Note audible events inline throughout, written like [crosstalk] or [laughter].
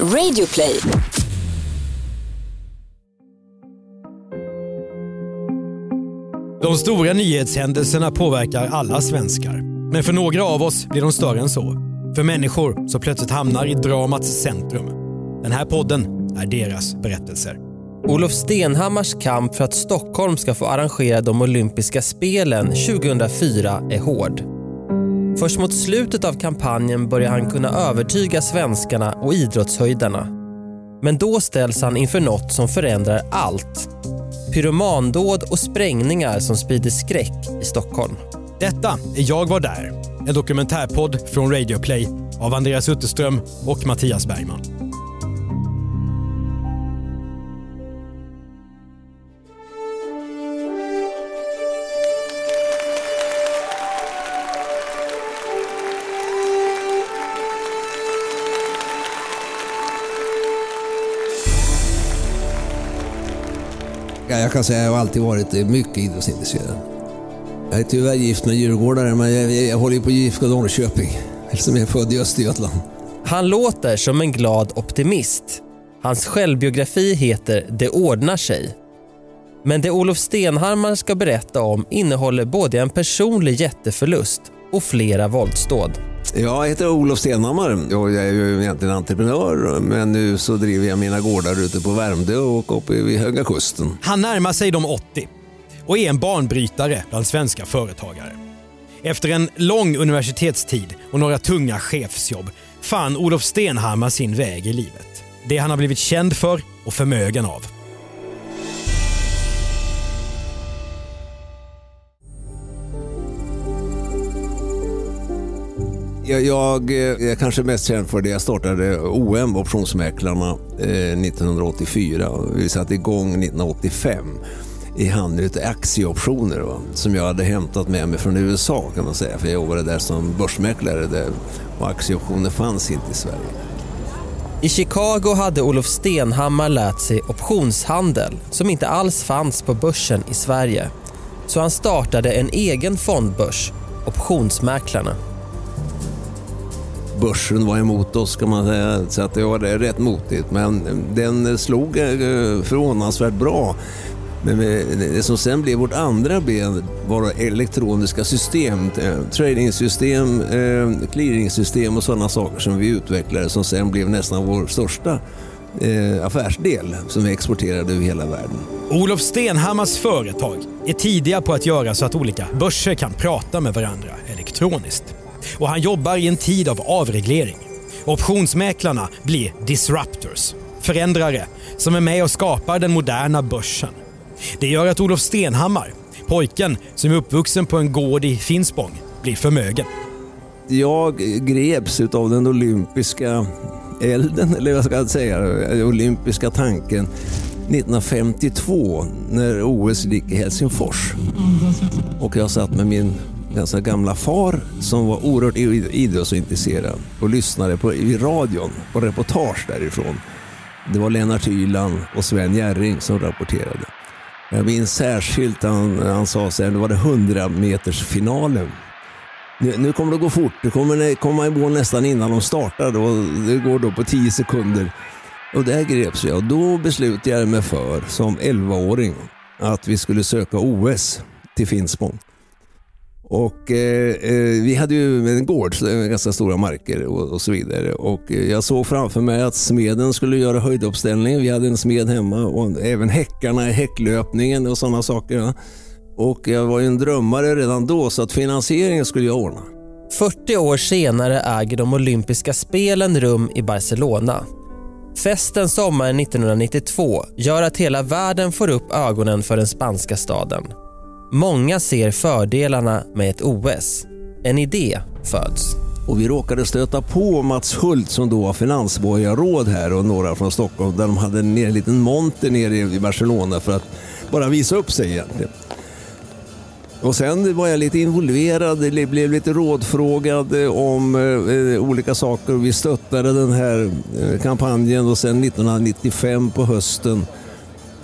Radioplay. De stora nyhetshändelserna påverkar alla svenskar. Men för några av oss blir de större än så. För människor som plötsligt hamnar i dramats centrum. Den här podden är deras berättelser. Olof Stenhammars kamp för att Stockholm ska få arrangera de olympiska spelen 2004 är hård. Först mot slutet av kampanjen börjar han kunna övertyga svenskarna och idrottshöjdarna. Men då ställs han inför något som förändrar allt. Pyromandåd och sprängningar som sprider skräck i Stockholm. Detta är Jag var där, en dokumentärpodd från Radioplay av Andreas Utterström och Mattias Bergman. Kan säga att jag har alltid varit eh, mycket idrottsintresserad. Jag är tyvärr gift med djurgårdare, men jag, jag, jag håller ju på IFK Norrköping, [laughs] eftersom jag är född i Östergötland. Han låter som en glad optimist. Hans självbiografi heter Det ordnar sig. Men det Olof Stenhammar ska berätta om innehåller både en personlig jätteförlust och flera våldsdåd. Jag heter Olof Stenhammar och jag är ju egentligen entreprenör, men nu så driver jag mina gårdar ute på Värmdö och uppe vid Höga Kusten. Han närmar sig de 80 och är en banbrytare bland svenska företagare. Efter en lång universitetstid och några tunga chefsjobb fann Olof Stenhammar sin väg i livet. Det han har blivit känd för och förmögen av. Jag, eh, jag är kanske mest känd för det jag startade OM, Optionsmäklarna, eh, 1984. Vi satte igång 1985 i handeln utav aktieoptioner va? som jag hade hämtat med mig från USA kan man säga. För jag jobbade där som börsmäklare där, och aktieoptioner fanns inte i Sverige. I Chicago hade Olof Stenhammar lärt sig optionshandel som inte alls fanns på börsen i Sverige. Så han startade en egen fondbörs, Optionsmäklarna. Börsen var emot oss kan man säga, så att det var rätt motigt. Men den slog eh, förvånansvärt bra. Men eh, det som sen blev vårt andra ben var elektroniska system, eh, tradingsystem, clearingsystem och sådana saker som vi utvecklade som sen blev nästan vår största affärsdel som vi exporterade över hela världen. Olof Stenhammars företag är tidiga på att göra så att olika börser kan prata med varandra elektroniskt. Och han jobbar i en tid av avreglering. Optionsmäklarna blir disruptors, förändrare som är med och skapar den moderna börsen. Det gör att Olof Stenhammar, pojken som är uppvuxen på en gård i Finspång, blir förmögen. Jag greps av den olympiska elden, eller vad ska jag säga, den olympiska tanken 1952 när OS gick i Helsingfors. Och jag satt med min ganska gamla far som var oerhört idrottsintresserad och lyssnade på, i radion på reportage därifrån. Det var Lennart Hyland och Sven Jerring som rapporterade. Jag minns särskilt han, han sa så här, var det 100 meters finalen. Nu, nu kommer det gå fort, det kommer komma i mål nästan innan de startar och det går då på 10 sekunder. Och där greps jag och då beslutade jag mig för, som 11-åring, att vi skulle söka OS till Finspång. Och eh, eh, vi hade ju en gård ganska stora marker och, och, så vidare. Och eh, jag såg framför mig att smeden skulle göra höjduppställning. Vi hade en smed hemma och även häckarna i häcklöpningen och sådana saker. Och jag var ju en drömmare redan då så att finansieringen skulle jag ordna. 40 år senare äger de olympiska spelen rum i Barcelona. Festen sommaren 1992 gör att hela världen får upp ögonen för den spanska staden. Många ser fördelarna med ett OS. En idé föds. Och vi råkade stöta på Mats Hult som då var finansborgarråd här och några från Stockholm där de hade en liten monter nere i Barcelona för att bara visa upp sig egentligen. Och sen var jag lite involverad, blev lite rådfrågad om eh, olika saker. Vi stöttade den här eh, kampanjen och sen 1995 på hösten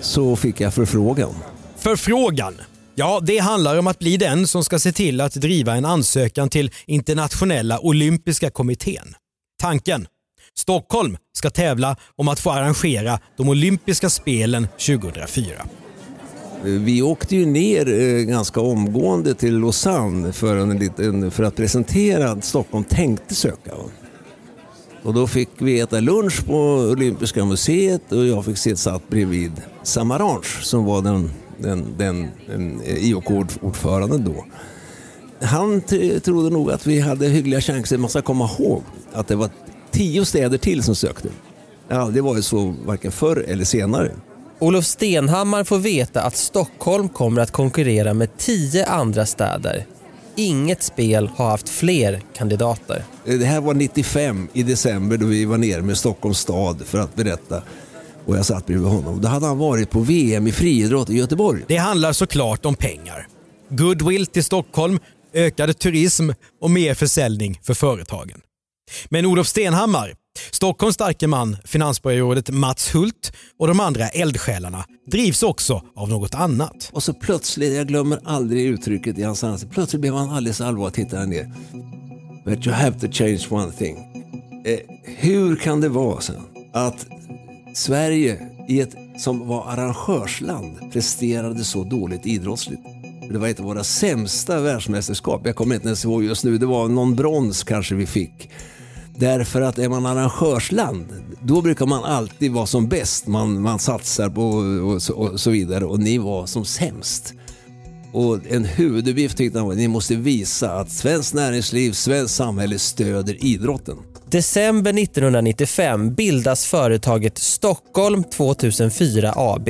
så fick jag förfrågan. Förfrågan? Ja, det handlar om att bli den som ska se till att driva en ansökan till internationella olympiska kommittén. Tanken? Stockholm ska tävla om att få arrangera de olympiska spelen 2004. Vi åkte ju ner eh, ganska omgående till Lausanne för, en liten, för att presentera att Stockholm tänkte söka. Och då fick vi äta lunch på Olympiska museet och jag fick sitta bredvid Samaranch som var den, den, den, den IOK-ordföranden då. Han trodde nog att vi hade hyggliga chanser. Man ska komma ihåg att det var tio städer till som sökte. Det har aldrig varit så varken förr eller senare. Olof Stenhammar får veta att Stockholm kommer att konkurrera med tio andra städer. Inget spel har haft fler kandidater. Det här var 95 i december då vi var nere med Stockholms stad för att berätta. Och jag satt bredvid honom. Då hade han varit på VM i friidrott i Göteborg. Det handlar såklart om pengar. Goodwill till Stockholm, ökad turism och mer försäljning för företagen. Men Olof Stenhammar, Stockholms starke man, finansborgarrådet Mats Hult och de andra eldsjälarna drivs också av något annat. Och så plötsligt, jag glömmer aldrig uttrycket i hans ansikte, plötsligt blev han alldeles allvarlig och tittade ner. But you have to change one thing. Eh, hur kan det vara så att Sverige i ett som var arrangörsland presterade så dåligt idrottsligt? Det var ett av våra sämsta världsmästerskap. Jag kommer inte ens ihåg just nu. Det var någon brons kanske vi fick. Därför att är man arrangörsland, då brukar man alltid vara som bäst. Man, man satsar på och så, och så vidare och ni var som sämst. Och en huvuduppgift tyckte han var att ni måste visa att svenskt näringsliv, svenskt samhälle stöder idrotten. December 1995 bildas företaget Stockholm 2004 AB.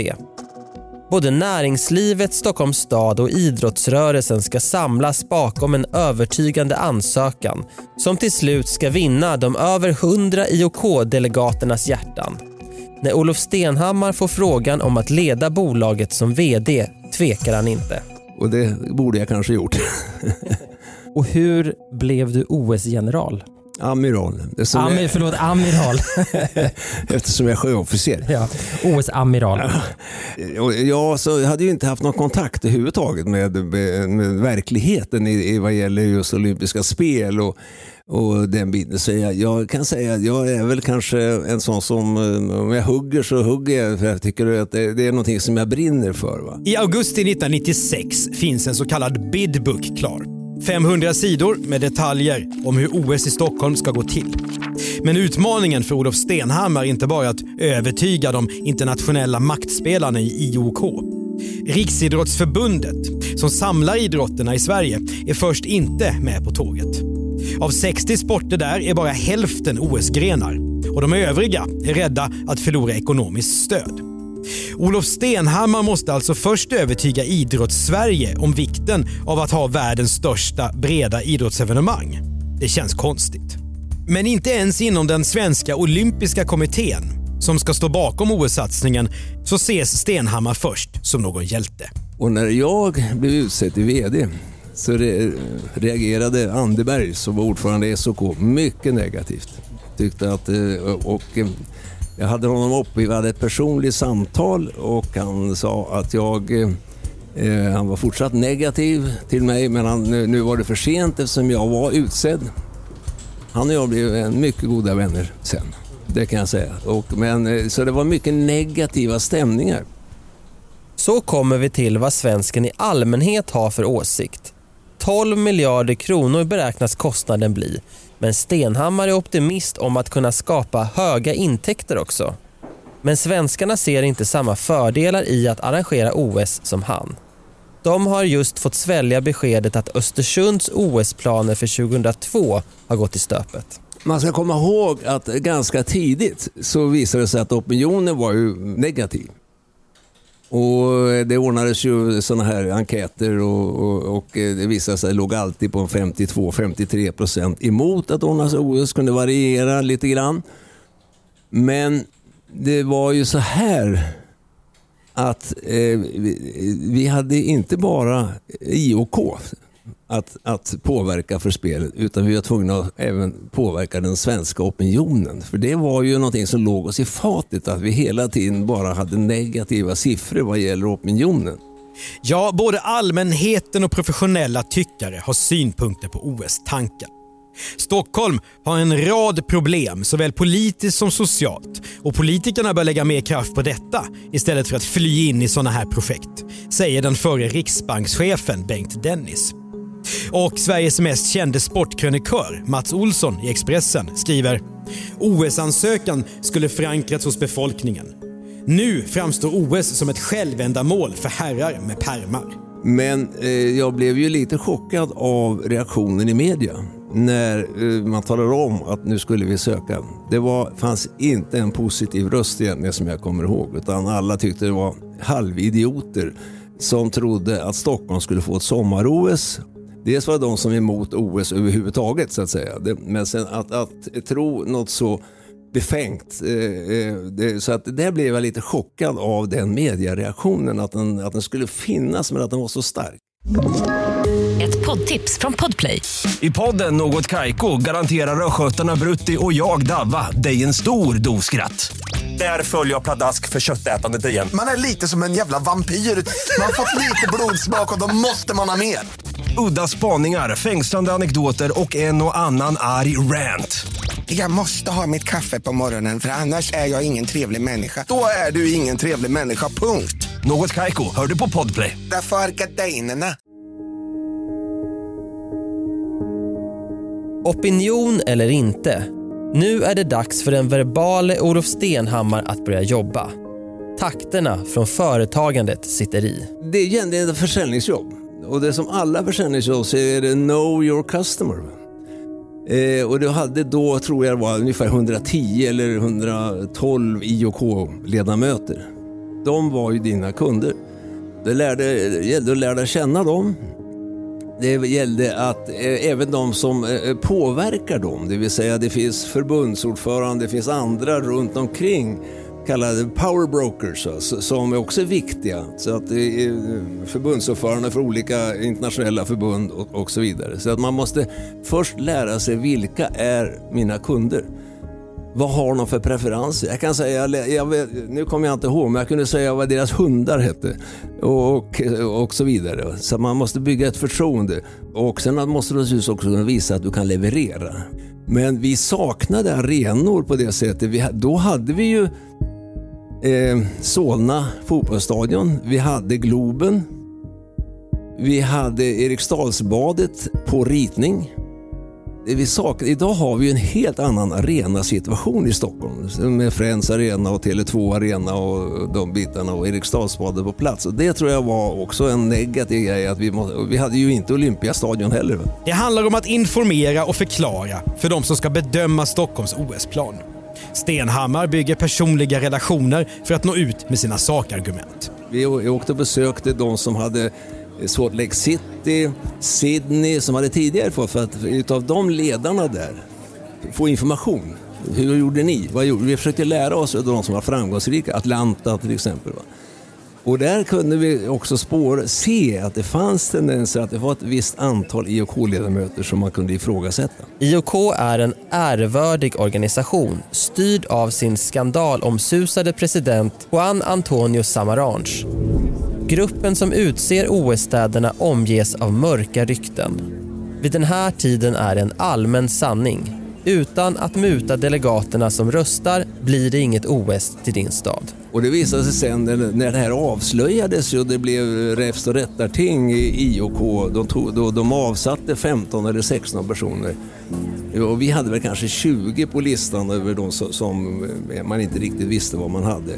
Både näringslivet, Stockholms stad och idrottsrörelsen ska samlas bakom en övertygande ansökan som till slut ska vinna de över 100 IOK-delegaternas hjärtan. När Olof Stenhammar får frågan om att leda bolaget som VD tvekar han inte. Och det borde jag kanske gjort. och hur blev du OS-general? Amiral. Amir, jag... Förlåt, amiral. [laughs] Eftersom jag är sjöofficer. Ja, OS-amiral. Ja, så jag hade ju inte haft någon kontakt överhuvudtaget med, med, med verkligheten i, i vad gäller just olympiska spel och, och den biten. Så jag, jag, kan säga att jag är väl kanske en sån som, eh, om jag hugger så hugger jag för jag tycker att det, det är någonting som jag brinner för. Va? I augusti 1996 finns en så kallad bidbook klar. 500 sidor med detaljer om hur OS i Stockholm ska gå till. Men utmaningen för Olof Stenhammar är inte bara att övertyga de internationella maktspelarna i IOK. Riksidrottsförbundet, som samlar idrotterna i Sverige, är först inte med på tåget. Av 60 sporter där är bara hälften OS-grenar och de övriga är rädda att förlora ekonomiskt stöd. Olof Stenhammar måste alltså först övertyga idrottssverige om vikten av att ha världens största breda idrottsevenemang. Det känns konstigt. Men inte ens inom den svenska olympiska kommittén, som ska stå bakom OS-satsningen, så ses Stenhammar först som någon hjälte. Och när jag blev utsedd till VD så reagerade Anderberg, som var ordförande i SOK, mycket negativt. Tyckte att, eh, och eh, jag hade honom uppe, vi hade ett personligt samtal och han sa att jag eh, han var fortsatt negativ till mig men han, nu var det för sent eftersom jag var utsedd. Han och jag blev mycket goda vänner sen. Det kan jag säga. Och, men, eh, så det var mycket negativa stämningar. Så kommer vi till vad svensken i allmänhet har för åsikt. 12 miljarder kronor beräknas kostnaden bli men Stenhammar är optimist om att kunna skapa höga intäkter också. Men svenskarna ser inte samma fördelar i att arrangera OS som han. De har just fått svälja beskedet att Östersunds OS-planer för 2002 har gått i stöpet. Man ska komma ihåg att ganska tidigt så visade det sig att opinionen var ju negativ. Och eh, det ordnades ju sådana här enkäter och, och, och, eh, det visade sig att det låg alltid på 52-53 procent emot att ordnas OS. kunde variera lite grann. Men det var ju så här att eh, vi, vi hade inte bara IOK att, att påverka för spelet utan vi var tvungna att även påverka den svenska opinionen. För det var ju någonting som låg oss i fatet att vi hela tiden bara hade negativa siffror vad gäller opinionen. Ja, både allmänheten och professionella tyckare har synpunkter på OS-tankar. Stockholm har en rad problem, såväl politiskt som socialt. Och politikerna bör lägga mer kraft på detta istället för att fly in i sådana här projekt, säger den förre riksbankschefen Bengt Dennis. Och Sveriges mest kände sportkrönikör Mats Olsson i Expressen skriver OS-ansökan skulle förankrats hos befolkningen. Nu framstår OS som ett självändamål för herrar med permar. Men eh, jag blev ju lite chockad av reaktionen i media när eh, man talade om att nu skulle vi söka. Det var, fanns inte en positiv röst egentligen som jag kommer ihåg utan alla tyckte det var halvidioter som trodde att Stockholm skulle få ett sommar-OS Dels var det de som är emot OS överhuvudtaget så att säga. Men sen att, att tro något så befängt. Eh, eh, så att där blev jag lite chockad av den mediereaktionen. Att den, att den skulle finnas men att den var så stark. Ett poddtips från Podplay. I podden Något Kaiko garanterar östgötarna Brutti och jag, Davva, dig en stor dos skratt. Där följer jag pladask för köttätandet igen. Man är lite som en jävla vampyr. Man har fått lite blodsmak och då måste man ha mer. Udda spaningar, fängslande anekdoter och en och annan arg rant. Jag måste ha mitt kaffe på morgonen för annars är jag ingen trevlig människa. Då är du ingen trevlig människa, punkt. Något kajko, hör du på podplay. Därför är gardinerna. Opinion eller inte. Nu är det dags för den verbale Olof Stenhammar att börja jobba. Takterna från företagandet sitter i. Det är egentligen ett försäljningsjobb. Och det som alla försäljningsjobb så är det know your customer. Eh, och du hade då, tror jag var, ungefär 110 eller 112 IOK-ledamöter. De var ju dina kunder. Det, lärde, det gällde att lära känna dem. Det gällde att eh, även de som eh, påverkar dem, det vill säga det finns förbundsordförande, det finns andra runt omkring kallade power brokers som också är viktiga. Så att det är eh, förbundsordförande för olika internationella förbund och, och så vidare. Så att man måste först lära sig vilka är mina kunder. Vad har de för preferenser? Jag kan säga, jag vet, nu kommer jag inte ihåg, men jag kunde säga vad deras hundar hette och, och, och så vidare. Så man måste bygga ett förtroende och sen måste du också kunna visa att du kan leverera. Men vi saknade arenor på det sättet. Vi, då hade vi ju eh, Solna fotbollsstadion, vi hade Globen, vi hade Eriksdalsbadet på ritning. Vi saknar, idag har vi en helt annan arenasituation i Stockholm med Friends Arena och Tele2 Arena och de bitarna och Eriksdalsbadet på plats. Och det tror jag var också en negativ grej. Att vi, må, vi hade ju inte Olympiastadion heller. Det handlar om att informera och förklara för de som ska bedöma Stockholms OS-plan. Stenhammar bygger personliga relationer för att nå ut med sina sakargument. Vi åkte och besökte de som hade eh, Salt Lake City, Sydney som hade tidigare fått för att utav de ledarna där få information. Hur gjorde ni? Vad gjorde? Vi försökte lära oss av de som var framgångsrika, Atlanta till exempel. Och där kunde vi också spår, se att det fanns tendenser att det var ett visst antal IOK-ledamöter som man kunde ifrågasätta. IOK är en ärvördig organisation styrd av sin skandalomsusade president Juan Antonio Samaranch. Gruppen som utser OS-städerna omges av mörka rykten. Vid den här tiden är det en allmän sanning. Utan att muta delegaterna som röstar blir det inget OS till din stad. Och det visade sig sen när det här avslöjades och det blev räfst och rättarting i IOK. De, tog, då, de avsatte 15 eller 16 personer. Och vi hade väl kanske 20 på listan över de som, som eh, man inte riktigt visste vad man hade.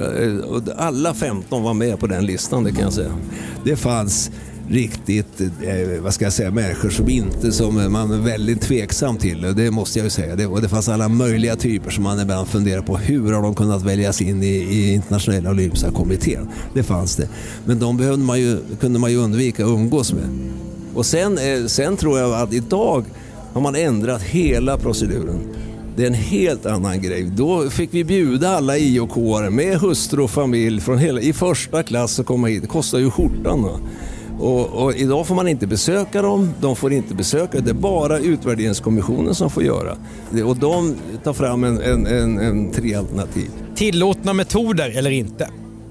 Eh, alla 15 var med på den listan, det kan jag säga. Det fanns riktigt, eh, vad ska jag säga, människor som inte, som man är väldigt tveksam till. Det måste jag ju säga. Det, och det fanns alla möjliga typer som man ibland funderar på. Hur har de kunnat väljas in i, i internationella olympiska kommittén? Det fanns det. Men de behövde man ju, kunde man ju undvika att umgås med. Och sen, eh, sen tror jag att idag har man ändrat hela proceduren. Det är en helt annan grej. Då fick vi bjuda alla IOK-are med hustru och familj från hela, i första klass att komma hit. Det kostar ju skjortan. Då. Och, och, idag får man inte besöka dem, de får inte besöka, det är bara utvärderingskommissionen som får göra. Och de tar fram en, en, en, en tre alternativ. Tillåtna metoder eller inte?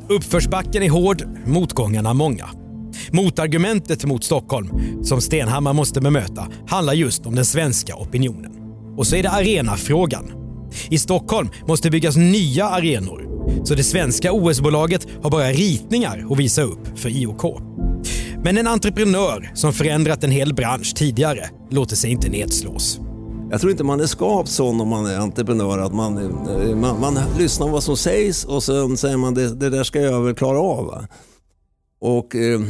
Uppförsbacken är hård, motgångarna många. Motargumentet mot Stockholm, som Stenhammar måste bemöta, handlar just om den svenska opinionen. Och så är det arenafrågan. I Stockholm måste byggas nya arenor, så det svenska OS-bolaget har bara ritningar att visa upp för IOK. Men en entreprenör som förändrat en hel bransch tidigare låter sig inte nedslås. Jag tror inte man är skapt sån om man är entreprenör att man, eh, man, man lyssnar på vad som sägs och sen säger man det, det där ska jag väl klara av. Va? Och eh,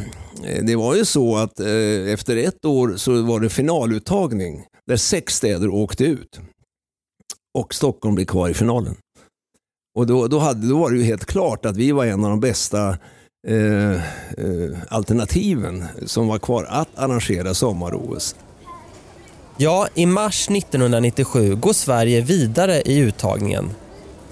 det var ju så att eh, efter ett år så var det finaluttagning där sex städer åkte ut. Och Stockholm blev kvar i finalen. Och då, då, hade, då var det ju helt klart att vi var en av de bästa eh, eh, alternativen som var kvar att arrangera sommar-OS. Ja, i mars 1997 går Sverige vidare i uttagningen.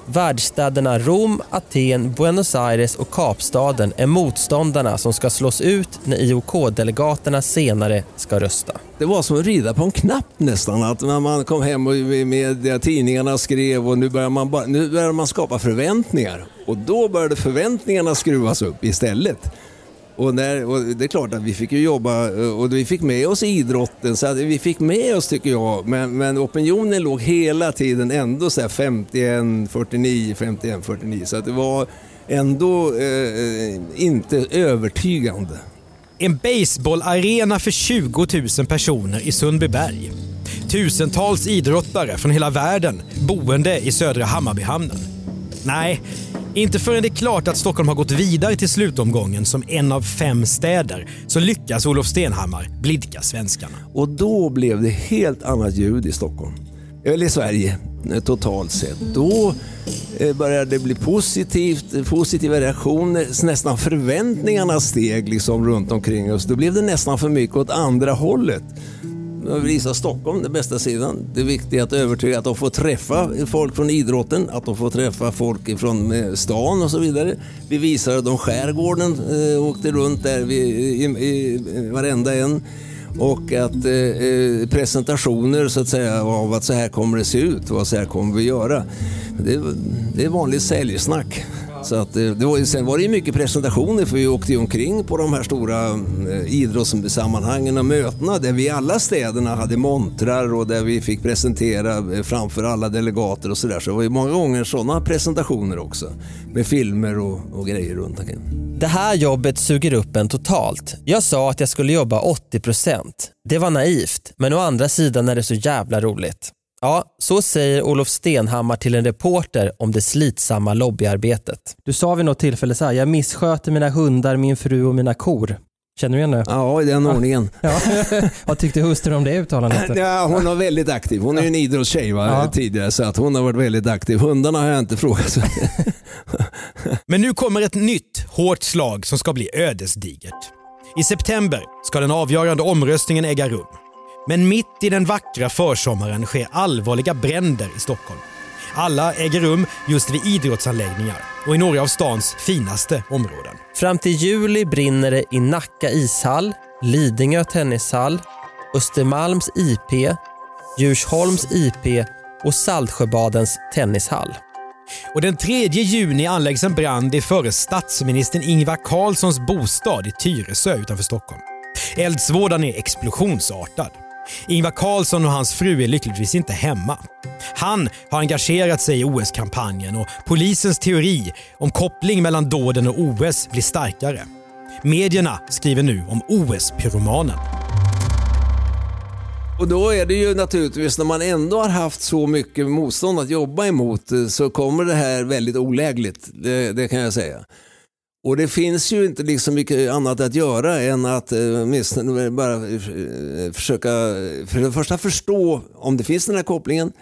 Världsstäderna Rom, Aten, Buenos Aires och Kapstaden är motståndarna som ska slås ut när IOK-delegaterna senare ska rösta. Det var som att rida på en knapp nästan. Att när man kom hem och media, tidningarna skrev och nu börjar, man bara, nu börjar man skapa förväntningar. Och då började förväntningarna skruvas upp istället. Och, när, och det är klart att vi fick ju jobba eh, och vi fick med oss idrotten, så vi fick med oss tycker jag, men, men opinionen låg hela tiden ändå så 51, 49, 51, 49. Så att det var ändå eh, eh inte övertygande. En baseballarena för 20 000 personer i Sundbyberg. Tusentals idrottare från hela världen boende i södra Hammarbyhamnen. Nej, inte förrän det är klart att Stockholm har gått vidare till slutomgången som en av fem städer så lyckas Olof Stenhammar blidka svenskarna. Och då blev det helt annat ljud i Stockholm. Eller i Sverige eh, totalt sett. Då eh, började det bli positivt, positiva reaktioner, nästan förväntningarna steg liksom runt omkring oss. Då blev det nästan för mycket åt andra hållet visa Stockholm den bästa sidan. Det är viktigt att övertyga att de får träffa folk från idrotten, att de får träffa folk från eh, stan och så vidare. Vi visade dem skärgården, eh, åkte runt där vi, i, i, varenda en. Och att eh, eh, presentationer så att säga av att så här kommer det se ut och så här kommer vi göra. Det, det är vanligt säljsnack. Så att, eh, det var, sen var det ju mycket presentationer för vi åkte ju omkring på de här stora eh, idrottssammanhangen och mötena där vi i alla städerna hade montrar och där vi fick presentera eh, framför alla delegater och sådär. Så det var ju många gånger sådana presentationer också med filmer och, och grejer runt omkring. Det här jobbet suger upp en totalt. Jag sa att jag skulle jobba 80%. Det var naivt, men å andra sidan är det så jävla roligt. Ja, så säger Olof Stenhammar till en reporter om det slitsamma lobbyarbetet. Du sa vid något tillfälle så här, jag missköter mina hundar, min fru och mina kor. Känner du igen det? Ja, i den ordningen. [laughs] Ja. [laughs] Vad tyckte hustrun om det uttalandet? [laughs] Ja, hon var väldigt aktiv. Hon är ju en idrottstjej va, ja. tidigare så att hon har varit väldigt aktiv. Hundarna har jag inte frågat. Men nu kommer ett nytt hårt slag som ska bli ödesdigert. I september ska den avgörande omröstningen äga rum. Men mitt i den vackra försommaren sker allvarliga bränder i Stockholm. Alla äger rum just vid idrottsanläggningar och i några av stans finaste områden. Fram till juli brinner det i Nacka ishall, Lidingö tennishall, Östermalms IP, Djursholms IP och Saltsjöbadens tennishall. Och den 3 juni anläggs en brand i före statsministern Ingvar Carlssons bostad i Tyresö utanför Stockholm. Eldsvådan är explosionsartad. Ingvar Carlsson och hans fru är lyckligtvis inte hemma. Han har engagerat sig i OS-kampanjen och polisens teori om koppling mellan dåden och OS blir starkare. Medierna skriver nu om OS-pyromanen. Och då är det ju naturligtvis när man ändå har haft så mycket motstånd att jobba emot eh, så kommer det här väldigt olägligt. Det, det kan jag säga. Och det finns ju inte liksom mycket annat att göra än att eh, bara eh, försöka för det första förstå om det finns den här kopplingen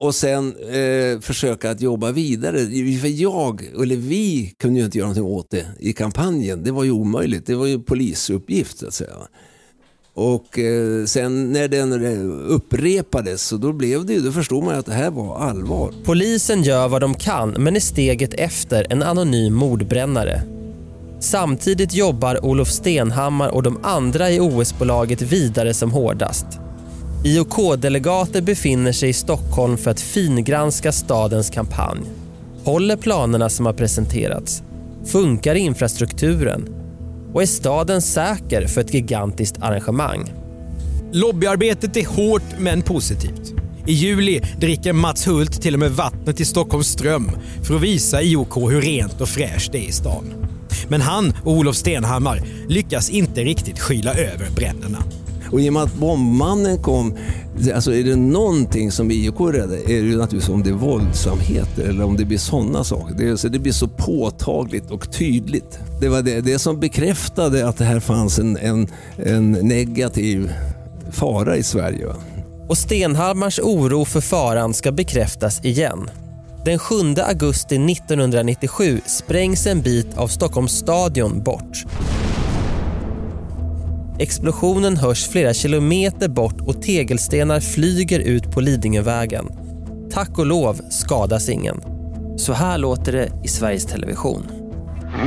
och sen eh, försöka att jobba vidare. För jag, eller vi, kunde ju inte göra någonting åt det i kampanjen. Det var ju omöjligt. Det var ju polisuppgift så att säga. Och eh, sen när den eh, upprepades så då blev det då förstod man att det här var allvar. Polisen gör vad de kan men är steget efter en anonym mordbrännare. Samtidigt jobbar Olof Stenhammar och de andra i OS-bolaget vidare som hårdast. IOK-delegater befinner sig i Stockholm för att fingranska stadens kampanj. Håller planerna som har presenterats? Funkar infrastrukturen? Och är staden säker för ett gigantiskt arrangemang? Lobbyarbetet är hårt men positivt. I juli dricker Mats Hult till och med vattnet i Stockholms ström för att visa IOK hur rent och fräscht det är i stan. Men han och Olof Stenhammar lyckas inte riktigt skyla över bränderna. Och i och med att bombmannen kom, alltså är det någonting som IOK är rädda är det ju naturligtvis om det är våldsamheter eller om det blir sådana saker. Det, så alltså, det blir så påtagligt och tydligt. Det var det, det som bekräftade att det här fanns en, en, en negativ fara i Sverige. Va? Och Stenhammars oro för faran ska bekräftas igen. Den 7 augusti 1997 sprängs en bit av Stockholms stadion bort. Explosionen hörs flera kilometer bort och tegelstenar flyger ut på Lidingövägen. Tack och lov skadas ingen. Så här låter det i Sveriges Television.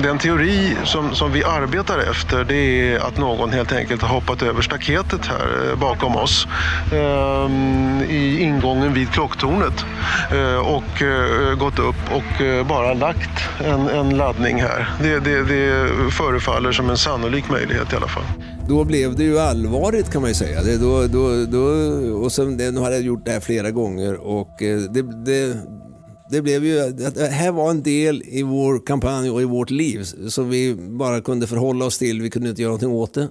Den teori som, som vi arbetar efter det är att någon helt enkelt har hoppat över staketet här eh, bakom oss ehm, i ingången vid klocktornet ehm, och e, gått upp och eh, bara lagt en, en laddning här. Det, det, det förefaller som en sannolik möjlighet i alla fall. Då blev det ju allvarligt kan man ju säga. Det, då, då, då, och sen, nu hade jag gjort det här flera gånger och eh, det, det, det blev ju, det här var en del i vår kampanj och i vårt liv som vi bara kunde förhålla oss till. Vi kunde inte göra någonting åt det.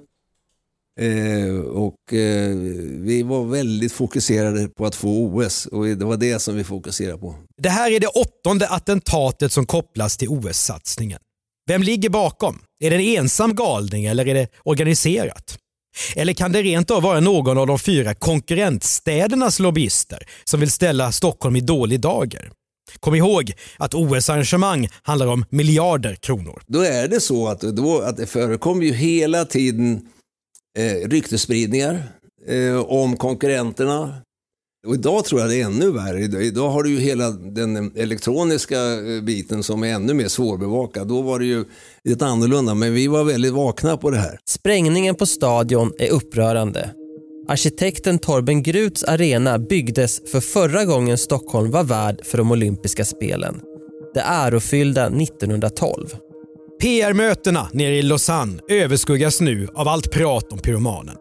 Eh, och eh, vi var väldigt fokuserade på att få OS och det var det som vi fokuserade på. Det här är det åttonde attentatet som kopplas till OS-satsningen. Vem ligger bakom? Är det en ensam galning eller är det organiserat? Eller kan det rent av vara någon av de fyra konkurrentstädernas lobbyister som vill ställa Stockholm i dålig dager? Kom ihåg att OS-arrangemang handlar om miljarder kronor. Då är det så att, då, att det förekommer ju hela tiden eh, ryktesspridningar eh, om konkurrenterna. Och idag tror jag det är ännu värre. Idag, har du ju hela den elektroniska eh, biten som är ännu mer svårbevakad. Då var det ju lite annorlunda, men vi var väldigt vakna på det här. Sprängningen på stadion är upprörande. Arkitekten Torben Gruts arena byggdes för förra gången Stockholm var värd för de olympiska spelen. Det ärofyllda 1912. PR-mötena nere i Lausanne överskuggas nu av allt prat om pyromanen.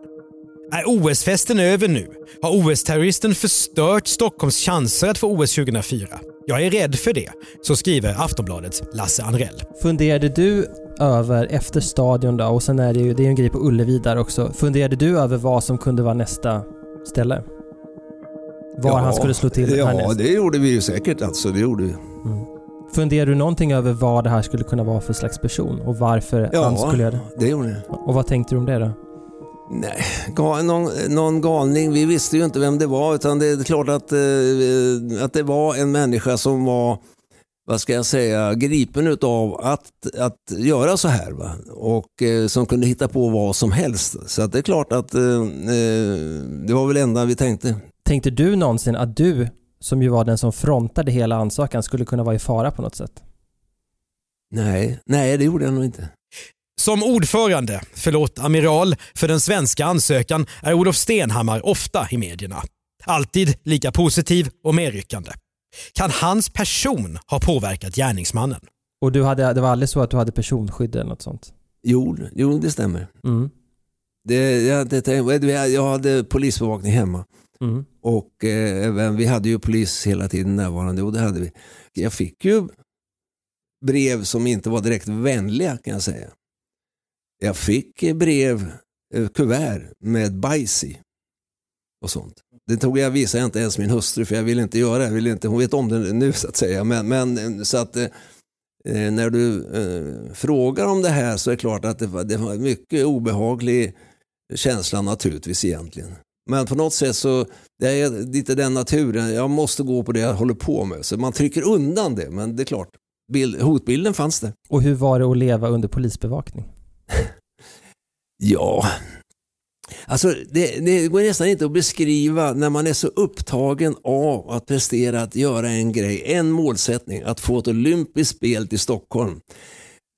Är OS-festen över nu? Har OS-terroristen förstört Stockholms chanser att få OS 2004? Jag är rädd för det, så skriver Aftonbladets Lasse Anrell. Funderade du över, efter stadion då, och sen är det ju, det är en grej på Ullevi där också. Funderade du över vad som kunde vara nästa ställe? Var han skulle slå till Ja, härnäst? det gjorde vi ju säkert. Alltså, det gjorde vi. Funderade du någonting över vad det här skulle kunna vara för slags person och varför han skulle göra det? det gjorde vi. Och vad tänkte du om det då? Nej, någon, någon galning. Vi visste ju inte vem det var utan det är klart att, eh, att det var en människa som var, vad ska jag säga, gripen utav att, att göra så här. Va? Och eh, som kunde hitta på vad som helst. Så att det är klart att eh, det var väl det enda vi tänkte. Tänkte du någonsin att du, som ju var den som frontade hela ansökan, skulle kunna vara i fara på något sätt? Nej, nej det gjorde jag nog inte. Som ordförande, förlåt amiral, för den svenska ansökan är Olof Stenhammar ofta i medierna. Alltid lika positiv och medryckande. Kan hans person ha påverkat gärningsmannen? Och du hade, det var aldrig så att du hade personskydd eller något sånt? Jo, jo det stämmer. Mm. Det, jag, det, jag hade polisbevakning hemma. Mm. Och eh, även, vi hade ju polis hela tiden närvarande och det hade vi. Jag fick ju brev som inte var direkt vänliga kan jag säga. Jag fick brev, eh, kuvert med bajs i och sånt. Det tog jag, visade jag inte ens min hustru för jag ville inte göra det. Jag ville inte, hon vet om det nu så att säga. Men, men eh, så att eh, eh, när du eh, frågar om det här så är det klart att det var, det var en mycket obehaglig känsla naturligtvis egentligen. Men på något sätt så det är lite den naturen, jag måste gå på det jag håller på med. Så man trycker undan det, men det är klart, bild, hotbilden fanns där. Och hur var det att leva under polisbevakning? [laughs] Ja, alltså det, det går nästan inte att beskriva när man är så upptagen av att prestera att göra en grej, en målsättning, att få ett olympiskt spel till Stockholm.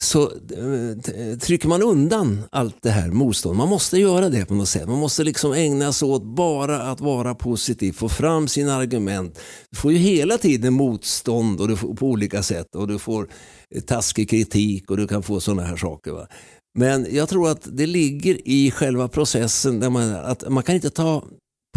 Så eh, trycker man undan allt det här motstånd. Man måste göra det på något sätt. Man måste liksom ägna sig åt bara att vara positiv, få fram sina argument. Du får ju hela tiden motstånd och du får, på olika sätt och du får taskig kritik och du kan få sådana här saker. Va? Men jag tror att det ligger i själva processen där man, att man kan inte ta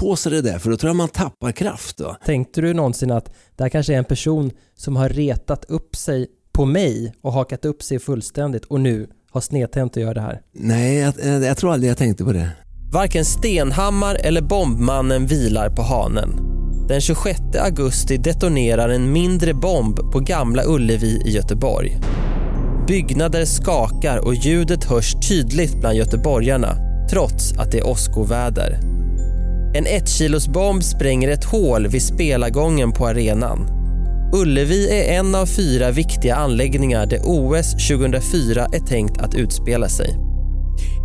på sig det där för då tror jag man tappar kraft. Då. Tänkte du någonsin att det här kanske är en person som har retat upp sig på mig och hakat upp sig fullständigt och nu har snedtänt att göra det här? Nej, jag, jag tror aldrig jag tänkte på det. Varken Stenhammar eller bombmannen vilar på hanen. Den 26 augusti detonerar en mindre bomb på Gamla Ullevi i Göteborg. Byggnader skakar och ljudet hörs tydligt bland göteborgarna trots att det är åskoväder. En 1 kilos bomb spränger ett hål vid spelargången på arenan. Ullevi är en av fyra viktiga anläggningar där OS 2004 är tänkt att utspela sig.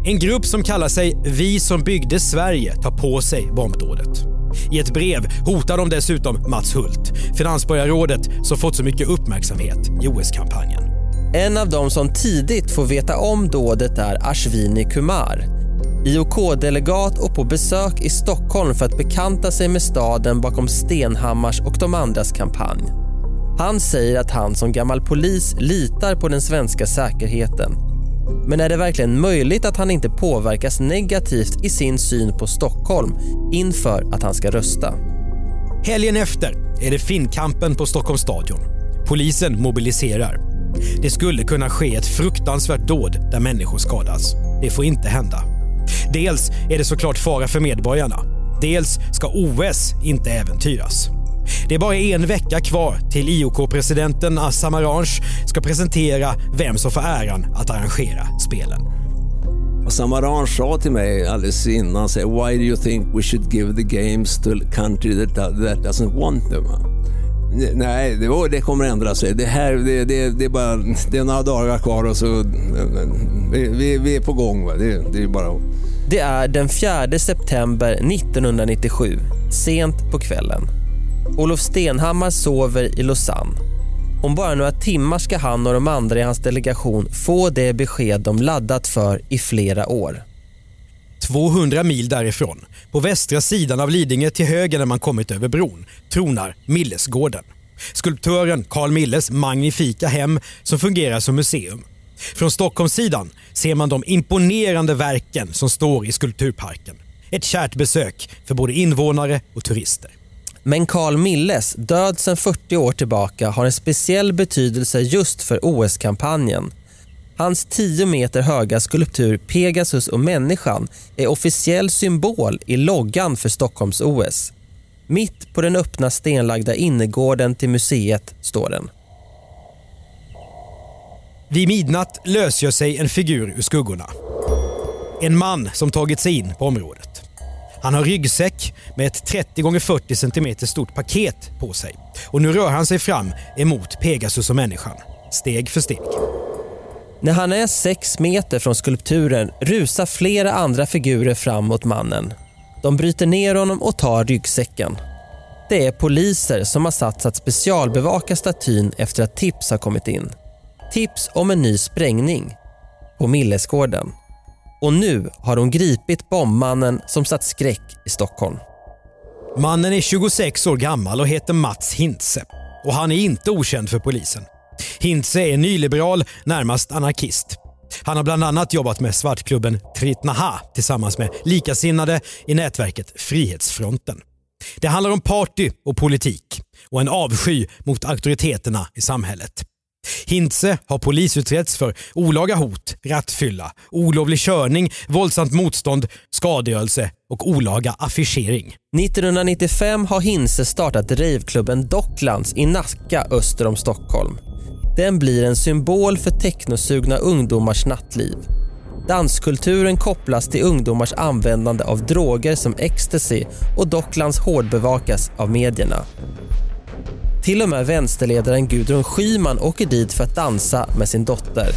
En grupp som kallar sig Vi som byggde Sverige tar på sig bombdådet. I ett brev hotar de dessutom Mats Hult, finansborgarrådet som fått så mycket uppmärksamhet i OS-kampanjen. En av dem som tidigt får veta om dådet är Ashvini Kumar. IOK-delegat och på besök i Stockholm för att bekanta sig med staden bakom Stenhammars och de andras kampanj. Han säger att han som gammal polis litar på den svenska säkerheten. Men är det verkligen möjligt att han inte påverkas negativt i sin syn på Stockholm inför att han ska rösta? Helgen efter är det Finnkampen på Stockholms stadion. Polisen mobiliserar. Det skulle kunna ske ett fruktansvärt dåd där människor skadas. Det får inte hända. Dels är det såklart fara för medborgarna. Dels ska OS inte äventyras. Det är bara en vecka kvar till IOK-presidenten Assam Arrange ska presentera vem som får äran att arrangera spelen. Assam Arrange sa till mig alldeles innan, say, why do you think we should give the games to a country that, that doesn't want them? Nej, det, det kommer ändra sig. Det, här, det, det, det, är bara, det är några dagar kvar och så... Vi, vi, vi är på gång. Va? Det, det är bara... Det är den 4 september 1997, sent på kvällen. Olof Stenhammar sover i Lausanne. Om bara några timmar ska han och de andra i hans delegation få det besked de laddat för i flera år. 200 mil därifrån, på västra sidan av Lidingö till höger när man kommit över bron, tronar Millesgården. Skulptören Carl Milles magnifika hem som fungerar som museum. Från Stockholmssidan ser man de imponerande verken som står i skulpturparken. Ett kärt besök för både invånare och turister. Men Carl Milles, död sedan 40 år tillbaka, har en speciell betydelse just för OS-kampanjen. Hans 10 meter höga skulptur Pegasus och människan är officiell symbol i loggan för Stockholms-OS. Mitt på den öppna stenlagda innergården till museet står den. Vid midnatt lösgör sig en figur ur skuggorna. En man som tagit sig in på området. Han har ryggsäck med ett 30 x 40 cm stort paket på sig och nu rör han sig fram emot Pegasus och människan, steg för steg. När han är sex meter från skulpturen rusar flera andra figurer fram mot mannen. De bryter ner honom och tar ryggsäcken. Det är poliser som har satts att specialbevaka statyn efter att tips har kommit in. Tips om en ny sprängning på Millesgården. Och nu har de gripit bombmannen som satt skräck i Stockholm. Mannen är 26 år gammal och heter Mats Hintze. Och han är inte okänd för polisen. Hintze är nyliberal, närmast anarkist. Han har bland annat jobbat med svartklubben Tritnaha tillsammans med likasinnade i nätverket Frihetsfronten. Det handlar om party och politik och en avsky mot auktoriteterna i samhället. Hintze har polisutretts för olaga hot, rattfylla, olovlig körning, våldsamt motstånd, skadegörelse och olaga affischering. 1995 har Hintze startat raveklubben Docklands i Nacka öster om Stockholm. Den blir en symbol för technosugna ungdomars nattliv. Danskulturen kopplas till ungdomars användande av droger som ecstasy och Docklands hårdbevakas av medierna. Till och med vänsterledaren Gudrun Schyman åker dit för att dansa med sin dotter.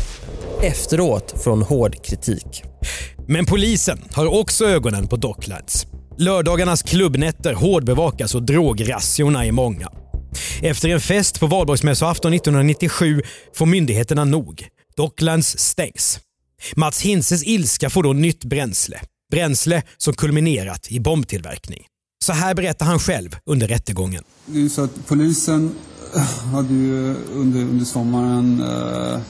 Efteråt från hård kritik. Men polisen har också ögonen på Docklands. Lördagarnas klubbnätter hårdbevakas och drograzziorna är många. Efter en fest på valborgsmässoafton 1997 får myndigheterna nog. Docklands stängs. Mats Hinses ilska får då nytt bränsle. Bränsle som kulminerat i bombtillverkning. Så här berättar han själv under rättegången. Det är så att polisen eh, hade ju eh, under, under sommaren eh,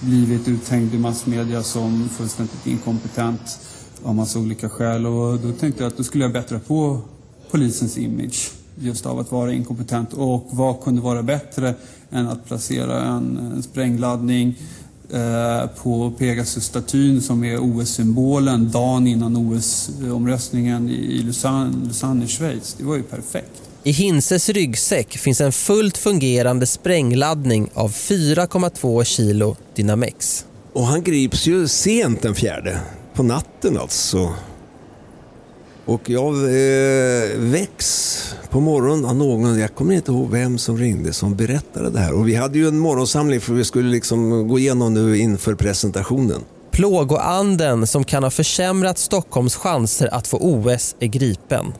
blivit uthängd i massmedia som fullständigt inkompetent av massa olika skäl. Och då tänkte jag att då skulle jag bättra på polisens image just av att vara inkompetent. Och vad kunde vara bättre än att placera en, en sprängladdning på Pegasus-statyn som är OS-symbolen dagen innan OS-omröstningen i Lausanne, Lausanne i Schweiz. Det var ju perfekt. I Hinses ryggsäck finns en fullt fungerande sprängladdning av 4,2 kilo Dynamex. Och han grips ju sent den fjärde, på natten alltså. Och jag eh, väcks på morgonen av någon, jag kommer inte ihåg vem som ringde, som berättade det här. Och vi hade ju en morgonsamling för vi skulle liksom gå igenom nu inför presentationen. Plågoanden som kan ha försämrat Stockholms chanser att få OS är gripen.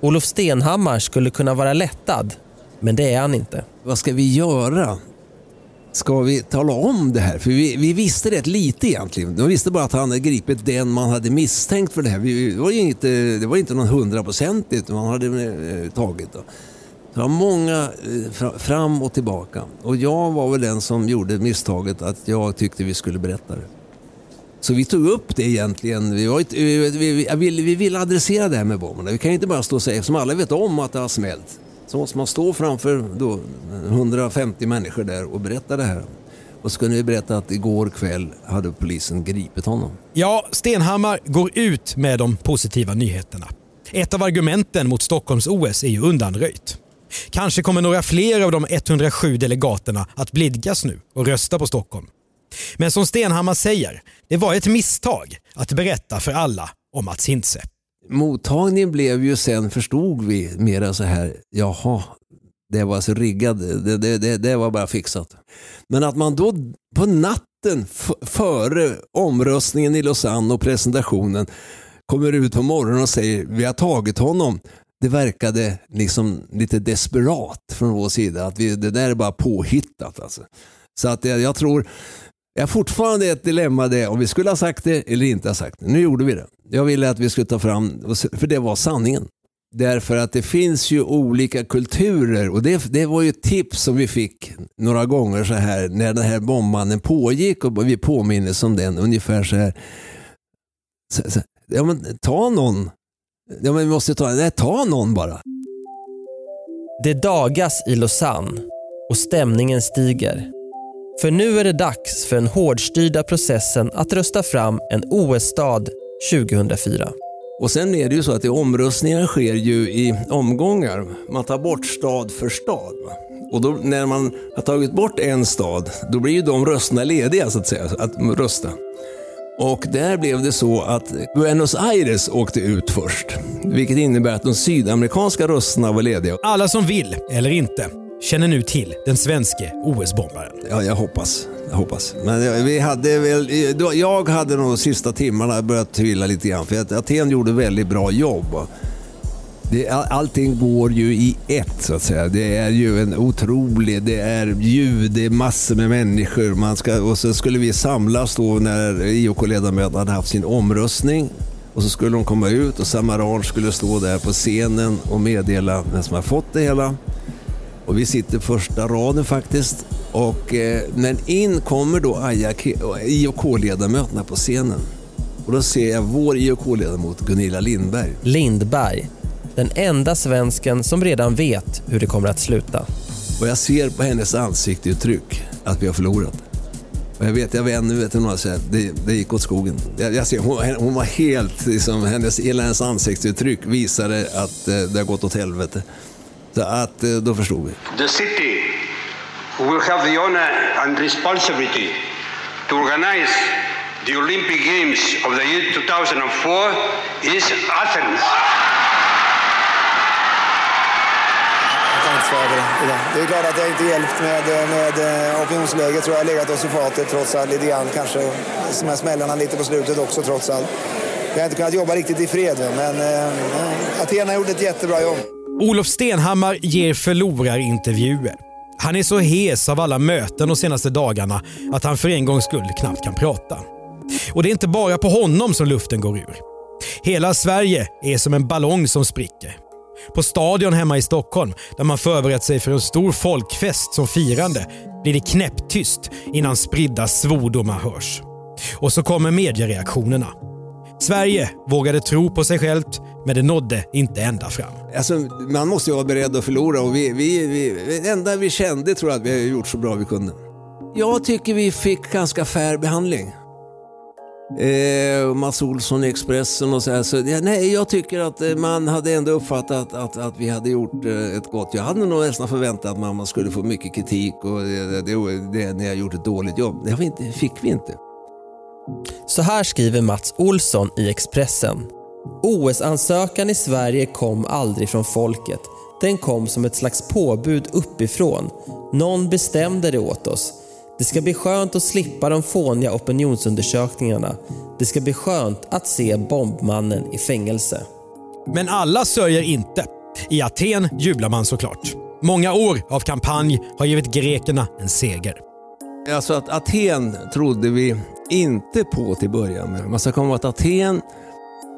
Olof Stenhammar skulle kunna vara lättad, men det är han inte. Vad ska vi göra? Ska vi tala om det här? För vi, vi visste rätt lite egentligen. De visste bara att han hade gripit den man hade misstänkt för det här. Vi, det, var ju inte, det var inte någon hundraprocentigt man hade eh, tagit. Då. Det var många eh, fram och tillbaka. Och jag var väl den som gjorde misstaget att jag tyckte vi skulle berätta det. Så vi tog upp det egentligen. Vi, var vi, vi, vi, vi ville adressera det här med bomberna. Vi kan inte bara stå och säga, som alla vet om att det har smält. Så måste man stå framför då 150 människor där och berätta det här. Och så kunde vi berätta att igår kväll hade polisen gripit honom. Ja, Stenhammar går ut med de positiva nyheterna. Ett av argumenten mot Stockholms OS är ju undanröjt. Kanske kommer några fler av de 107 delegaterna att blidkas nu och rösta på Stockholm. Men som Stenhammar säger, det var ett misstag att berätta för alla om Mats Hintze. Mottagningen blev ju sen, förstod vi, mera så här, jaha, det var alltså riggad, det, det, det, det var bara fixat. Men att man då på natten före omröstningen i Lausanne och presentationen kommer ut på morgonen och säger vi har tagit honom. Det verkade liksom lite desperat från vår sida. Att vi, det där är bara påhittat. Alltså. Så att jag, jag tror jag har fortfarande ett dilemma det om vi skulle ha sagt det eller inte ha sagt det. Nu gjorde vi det. Jag ville att vi skulle ta fram, för det var sanningen. Därför att det finns ju olika kulturer och det, det var ju ett tips som vi fick några gånger så här när den här bombmannen pågick och vi påminnes om den ungefär så här. Så, så, ja, men, ta någon. Ja, men vi måste ta, nej, ta någon bara. Det dagas i Lausanne och stämningen stiger. För nu är det dags för den hårdstyrda processen att rösta fram en OS-stad 2004. Och sen är det ju så att omröstningar sker ju i omgångar. Man tar bort stad för stad. Och då, när man har tagit bort en stad, då blir ju de rösterna lediga så att säga, att rösta. Och där blev det så att Buenos Aires åkte ut först. Vilket innebär att de sydamerikanska rösterna var lediga. Alla som vill, eller inte, känner nu till den svenske OS-bombaren. Ja, jag hoppas. Jag hoppas. Men vi hade väl, jag hade nog de sista timmarna börjat tvivla lite grann. För att Aten gjorde väldigt bra jobb. Det, allting går ju i ett så att säga. Det är ju en otrolig, det är ljud, det är massor med människor. Man ska, och så skulle vi samlas då när IOK-ledamöterna hade haft sin omröstning. Och så skulle de komma ut och Samaral skulle stå där på scenen och meddela vem som har fått det hela. Och vi sitter första raden faktiskt. Och eh, men in kommer då IOK-ledamöterna på scenen. Och då ser jag vår IOK-ledamot Gunilla Lindberg. Lindberg. Den enda svensken som redan vet hur det kommer att sluta. Och jag ser på hennes ansiktsuttryck att vi har förlorat. Och jag vet, jag vänner vet några säger det, det gick åt skogen. Jag, jag ser, hon, hon var helt, liksom, hennes, hennes ansiktsuttryck visade att eh, det har gått åt helvete. Så att eh, då förstod vi. The city will have the honor and responsibility to organize the Olympic Games of the year 2004 is Athens. Det är klart att det inte hjälpt med, med eh, opinionsläget tror jag har legat oss i fatet trots allt lite grann. Kanske de här smällarna lite på slutet också trots allt. Vi har inte kunnat jobba riktigt i fred men eh, Athena gjorde ett jättebra jobb. Olof Stenhammar ger förlorarintervjuer. Han är så hes av alla möten de senaste dagarna att han för en gångs skull knappt kan prata. Och det är inte bara på honom som luften går ur. Hela Sverige är som en ballong som spricker. På stadion hemma i Stockholm, där man förberett sig för en stor folkfest som firande, blir det knäpptyst innan spridda svordomar hörs. Och så kommer mediereaktionerna. Sverige vågade tro på sig självt, men det nådde inte ända fram. Alltså, man måste ju vara beredd att förlora och vi, vi, vi, det enda vi kände tror jag att vi har gjort så bra vi kunde. Jag tycker vi fick ganska fair behandling. Eh, Mats Olsson i Expressen och så här. Så, ja, nej, jag tycker att eh, man hade ändå uppfattat att, att vi hade gjort eh, ett gott. Jag hade nog nästan förväntat att man skulle få mycket kritik och det, det, det, när jag gjort ett dåligt jobb. Det fick vi inte. Så här skriver Mats Olsson i Expressen. OS-ansökan i Sverige kom aldrig från folket. Den kom som ett slags påbud uppifrån. Någon bestämde det åt oss. Det ska bli skönt att slippa de fåniga opinionsundersökningarna. Det ska bli skönt att se bombmannen i fängelse. Men alla sörjer inte. I Aten jublar man såklart. Många år av kampanj har givit grekerna en seger. Alltså att Aten trodde vi inte på till början med. Man ska komma ihåg att Aten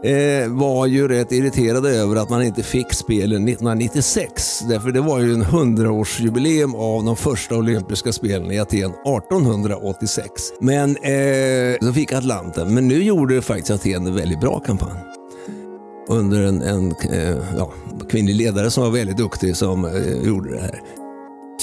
eh, var ju rätt irriterade över att man inte fick spelen 1996. Därför det var ju en hundraårsjubileum av de första olympiska spelen i Aten 1886. Men eh, så fick Atlanten. Men nu gjorde faktiskt Aten en väldigt bra kampanj. Under en, en eh, ja, kvinnlig ledare som var väldigt duktig som eh, gjorde det här.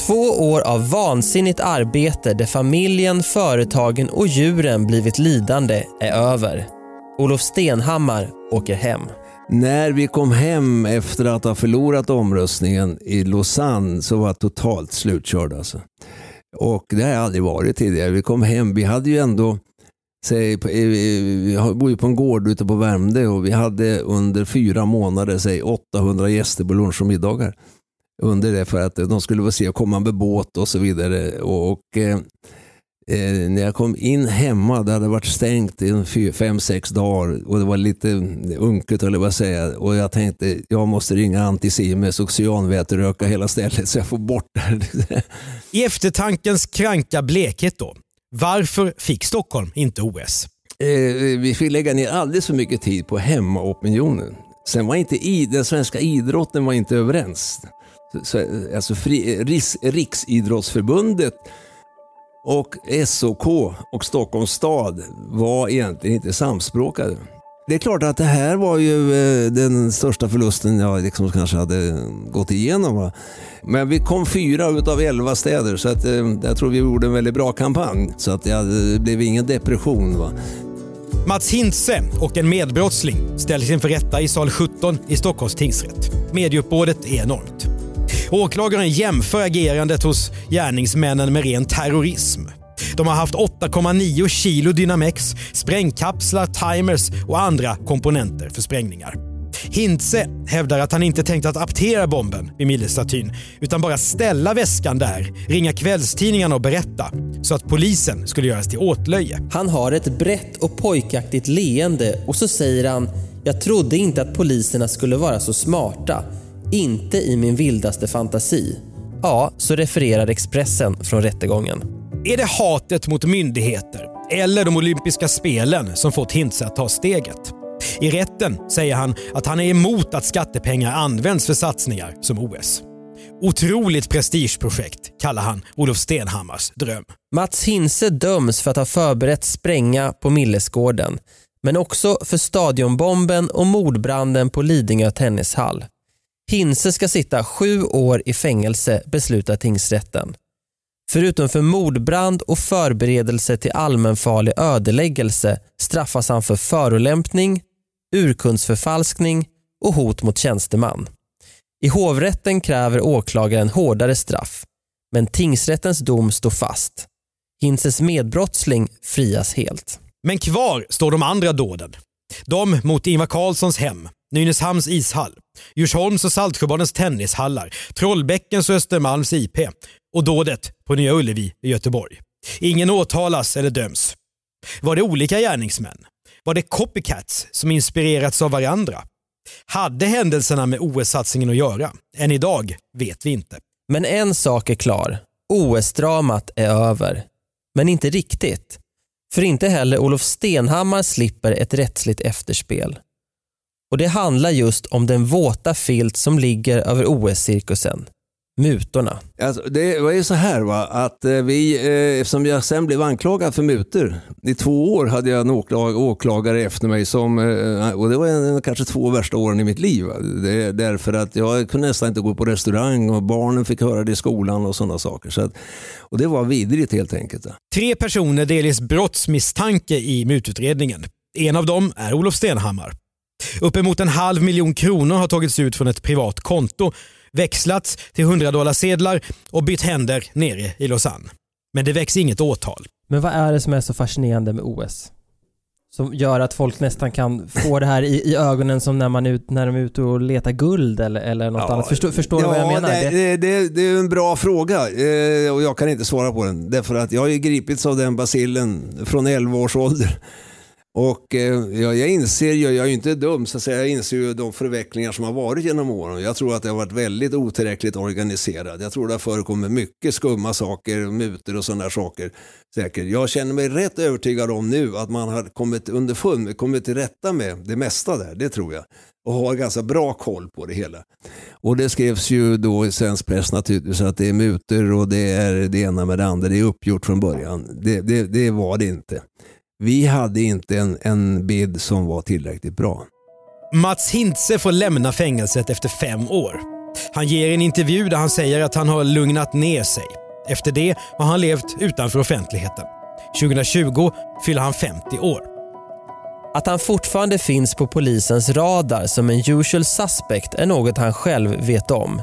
Två år av vansinnigt arbete där familjen, företagen och djuren blivit lidande är över. Olof Stenhammar åker hem. När vi kom hem efter att ha förlorat omröstningen i Lausanne så var jag totalt slutkörd. Alltså. Och det har jag aldrig varit tidigare. Vi kom hem, vi hade ju ändå Säg, vi bor ju på en gård ute på Värmdö och vi hade under fyra månader säg 800 gäster på lunch och middagar. Under det för att de skulle få se och komma med båt och så vidare. Och, och eh, eh, när jag kom in hemma, det hade varit stängt i fem, sex dagar och det var lite unket eller vad säga. Och jag tänkte, jag måste ringa Anticimes och cyanväteröka hela stället så jag får bort det. I eftertankens kranka blekhet då, varför fick Stockholm inte OS? Eh, vi fick lägga ner alldeles för mycket tid på hemmaopinionen. Sen var inte i, den svenska idrotten var inte överens. Så, alltså fri, Riks, Riksidrottsförbundet och SOK och Stockholms stad var egentligen inte samspråkade. Det är klart att det här var ju eh, den största förlusten jag liksom kanske hade gått igenom. Va? Men vi kom fyra utav elva städer så att, eh, jag tror vi gjorde en väldigt bra kampanj. Så att det eh, blev ingen depression. Va? Mats Hintze och en medbrottsling ställs inför rätta i sal 17 i Stockholms tingsrätt. Medieuppbådet är enormt. Åklagaren jämför agerandet hos gärningsmännen med ren terrorism. De har haft 8,9 kilo Dynamex, sprängkapslar, timers och andra komponenter för sprängningar. Hintze hävdar att han inte tänkt att aptera bomben vid Millestatyn utan bara ställa väskan där, ringa kvällstidningarna och berätta så att polisen skulle göras till åtlöje. Han har ett brett och pojkaktigt leende och så säger han “Jag trodde inte att poliserna skulle vara så smarta. Inte i min vildaste fantasi. Ja, så refererar Expressen från rättegången. Är det hatet mot myndigheter eller de olympiska spelen som fått Hintze att ta steget? I rätten säger han att han är emot att skattepengar används för satsningar som OS. Otroligt prestigeprojekt kallar han Olof Stenhammars dröm. Mats Hinse döms för att ha förberett spränga på Millesgården men också för stadionbomben och mordbranden på Lidingö tennishall. Hinse ska sitta sju år i fängelse, beslutar tingsrätten. Förutom för mordbrand och förberedelse till allmänfarlig ödeläggelse straffas han för förolämpning, urkundsförfalskning och hot mot tjänsteman. I hovrätten kräver åklagaren hårdare straff, men tingsrättens dom står fast. Hinses medbrottsling frias helt. Men kvar står de andra dåden. De mot Ingvar Carlssons hem, Nynäshamns ishall, Djursholms och Saltsjöbadens tennishallar, Trollbäckens och Östermalms IP och dådet på Nya Ullevi i Göteborg. Ingen åtalas eller döms. Var det olika gärningsmän? Var det copycats som inspirerats av varandra? Hade händelserna med OS-satsningen att göra? Än idag vet vi inte. Men en sak är klar. OS-dramat är över. Men inte riktigt. För inte heller Olof Stenhammar slipper ett rättsligt efterspel. Och det handlar just om den våta filt som ligger över OS-cirkusen. Mutorna. Alltså, det var ju så här va, att eh, vi, eh, eftersom jag sen blev anklagad för mutor, i två år hade jag en åklag, åklagare efter mig som, eh, och det var en, kanske två värsta åren i mitt liv. Det, därför att jag kunde nästan inte gå på restaurang och barnen fick höra det i skolan och sådana saker. Så att, och det var vidrigt helt enkelt. Tre personer delges brottsmisstanke i mututredningen. En av dem är Olof Stenhammar. Uppemot en halv miljon kronor har tagits ut från ett privat konto, växlats till 100 sedlar och bytt händer nere i Lausanne. Men det väcks inget åtal. Men vad är det som är så fascinerande med OS? Som gör att folk nästan kan få det här i, i ögonen som när, man ut, när de är ute och letar guld eller, eller något Ja, annat. Förstår, förstår du vad jag menar? Det, det, det, det är en bra fråga eh, och jag kan inte svara på den. Därför att jag har ju gripits av den basillen från 11 års ålder. Och eh, jag, inser ju, jag är ju inte dum, så att säga, jag inser ju de förvecklingar som har varit genom åren. Jag tror att det har varit väldigt otillräckligt organiserat. Jag tror det har förekommit mycket skumma saker, mutor och sådana saker. Säkert. Jag känner mig rätt övertygad om nu att man har kommit underfund, kommit till rätta med det mesta där, det tror jag. Och har ganska bra koll på det hela. Och det skrevs ju då i svensk press naturligtvis att det är mutor och det är det ena med det andra. Det är uppgjort från början. Det, det, det var det inte. Vi hade inte en, en bid som var tillräckligt bra. Mats Hintze får lämna fängelset efter fem år. Han ger en intervju där han säger att han har lugnat ner sig. Efter det har han levt utanför offentligheten. 2020 fyller han 50 år. Att han fortfarande finns på polisens radar som en usual suspect är något han själv vet om.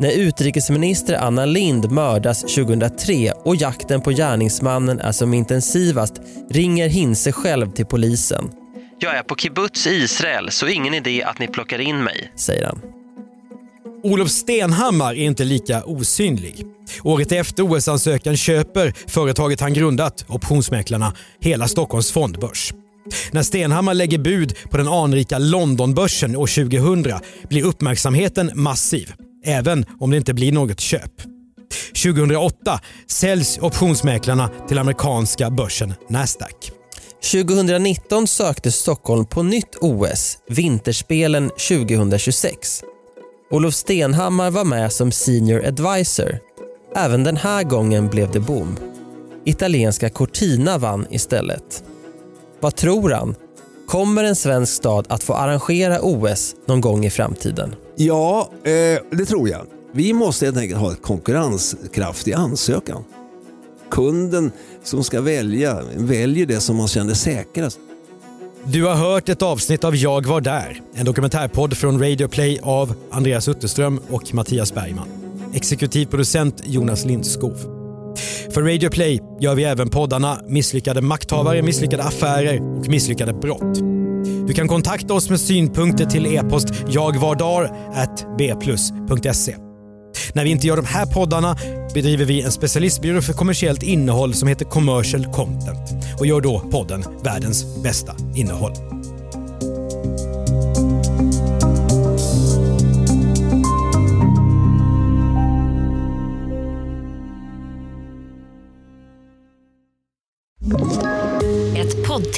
När utrikesminister Anna Lind mördas 2003 och jakten på gärningsmannen är som intensivast ringer Hinse själv till polisen. Jag är på kibbutz i Israel så ingen idé att ni plockar in mig, säger han. Olof Stenhammar är inte lika osynlig. Året efter OS-ansökan köper företaget han grundat, Optionsmäklarna, hela Stockholms fondbörs. När Stenhammar lägger bud på den anrika Londonbörsen år 2000 blir uppmärksamheten massiv, även om det inte blir något köp. 2008 säljs optionsmäklarna till amerikanska börsen Nasdaq. 2019 sökte Stockholm på nytt OS, Vinterspelen 2026. Olof Stenhammar var med som senior advisor. Även den här gången blev det bom. Italienska Cortina vann istället. Vad tror han? Kommer en svensk stad att få arrangera OS någon gång i framtiden? Ja, eh, det tror jag. Vi måste helt enkelt ha ett konkurrenskraftig ansökan. Kunden som ska välja väljer det som man känner säkrast. Du har hört ett avsnitt av Jag var där, en dokumentärpodd från Radio Play av Andreas Utterström och Mattias Bergman. Exekutiv producent Jonas Lindskov. För Radio Play gör vi även poddarna Misslyckade makthavare, misslyckade affärer och misslyckade brott. Du kan kontakta oss med synpunkter till e-post jagvardar@bplus.se. När vi inte gör de här poddarna bedriver vi en specialistbyrå för kommersiellt innehåll som heter Commercial Content och gör då podden Världens bästa innehåll.